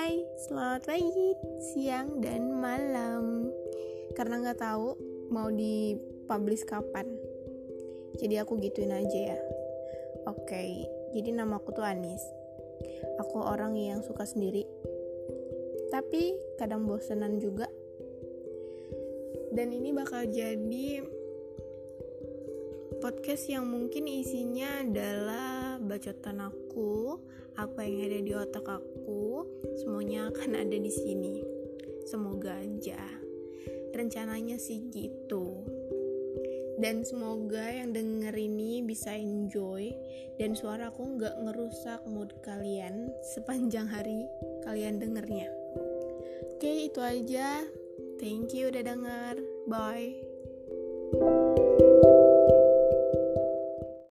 Hai, selamat pagi, siang, dan malam. Karena nggak tahu mau dipublish kapan, jadi aku gituin aja ya. Oke, jadi nama aku tuh Anis. Aku orang yang suka sendiri, tapi kadang bosenan juga. Dan ini bakal jadi podcast yang mungkin isinya adalah bacotan aku, apa yang ada di otak aku, semuanya akan ada di sini. Semoga aja. Rencananya sih gitu. Dan semoga yang denger ini bisa enjoy dan suara aku nggak ngerusak mood kalian sepanjang hari kalian dengernya. Oke, itu aja. Thank you udah denger. Bye.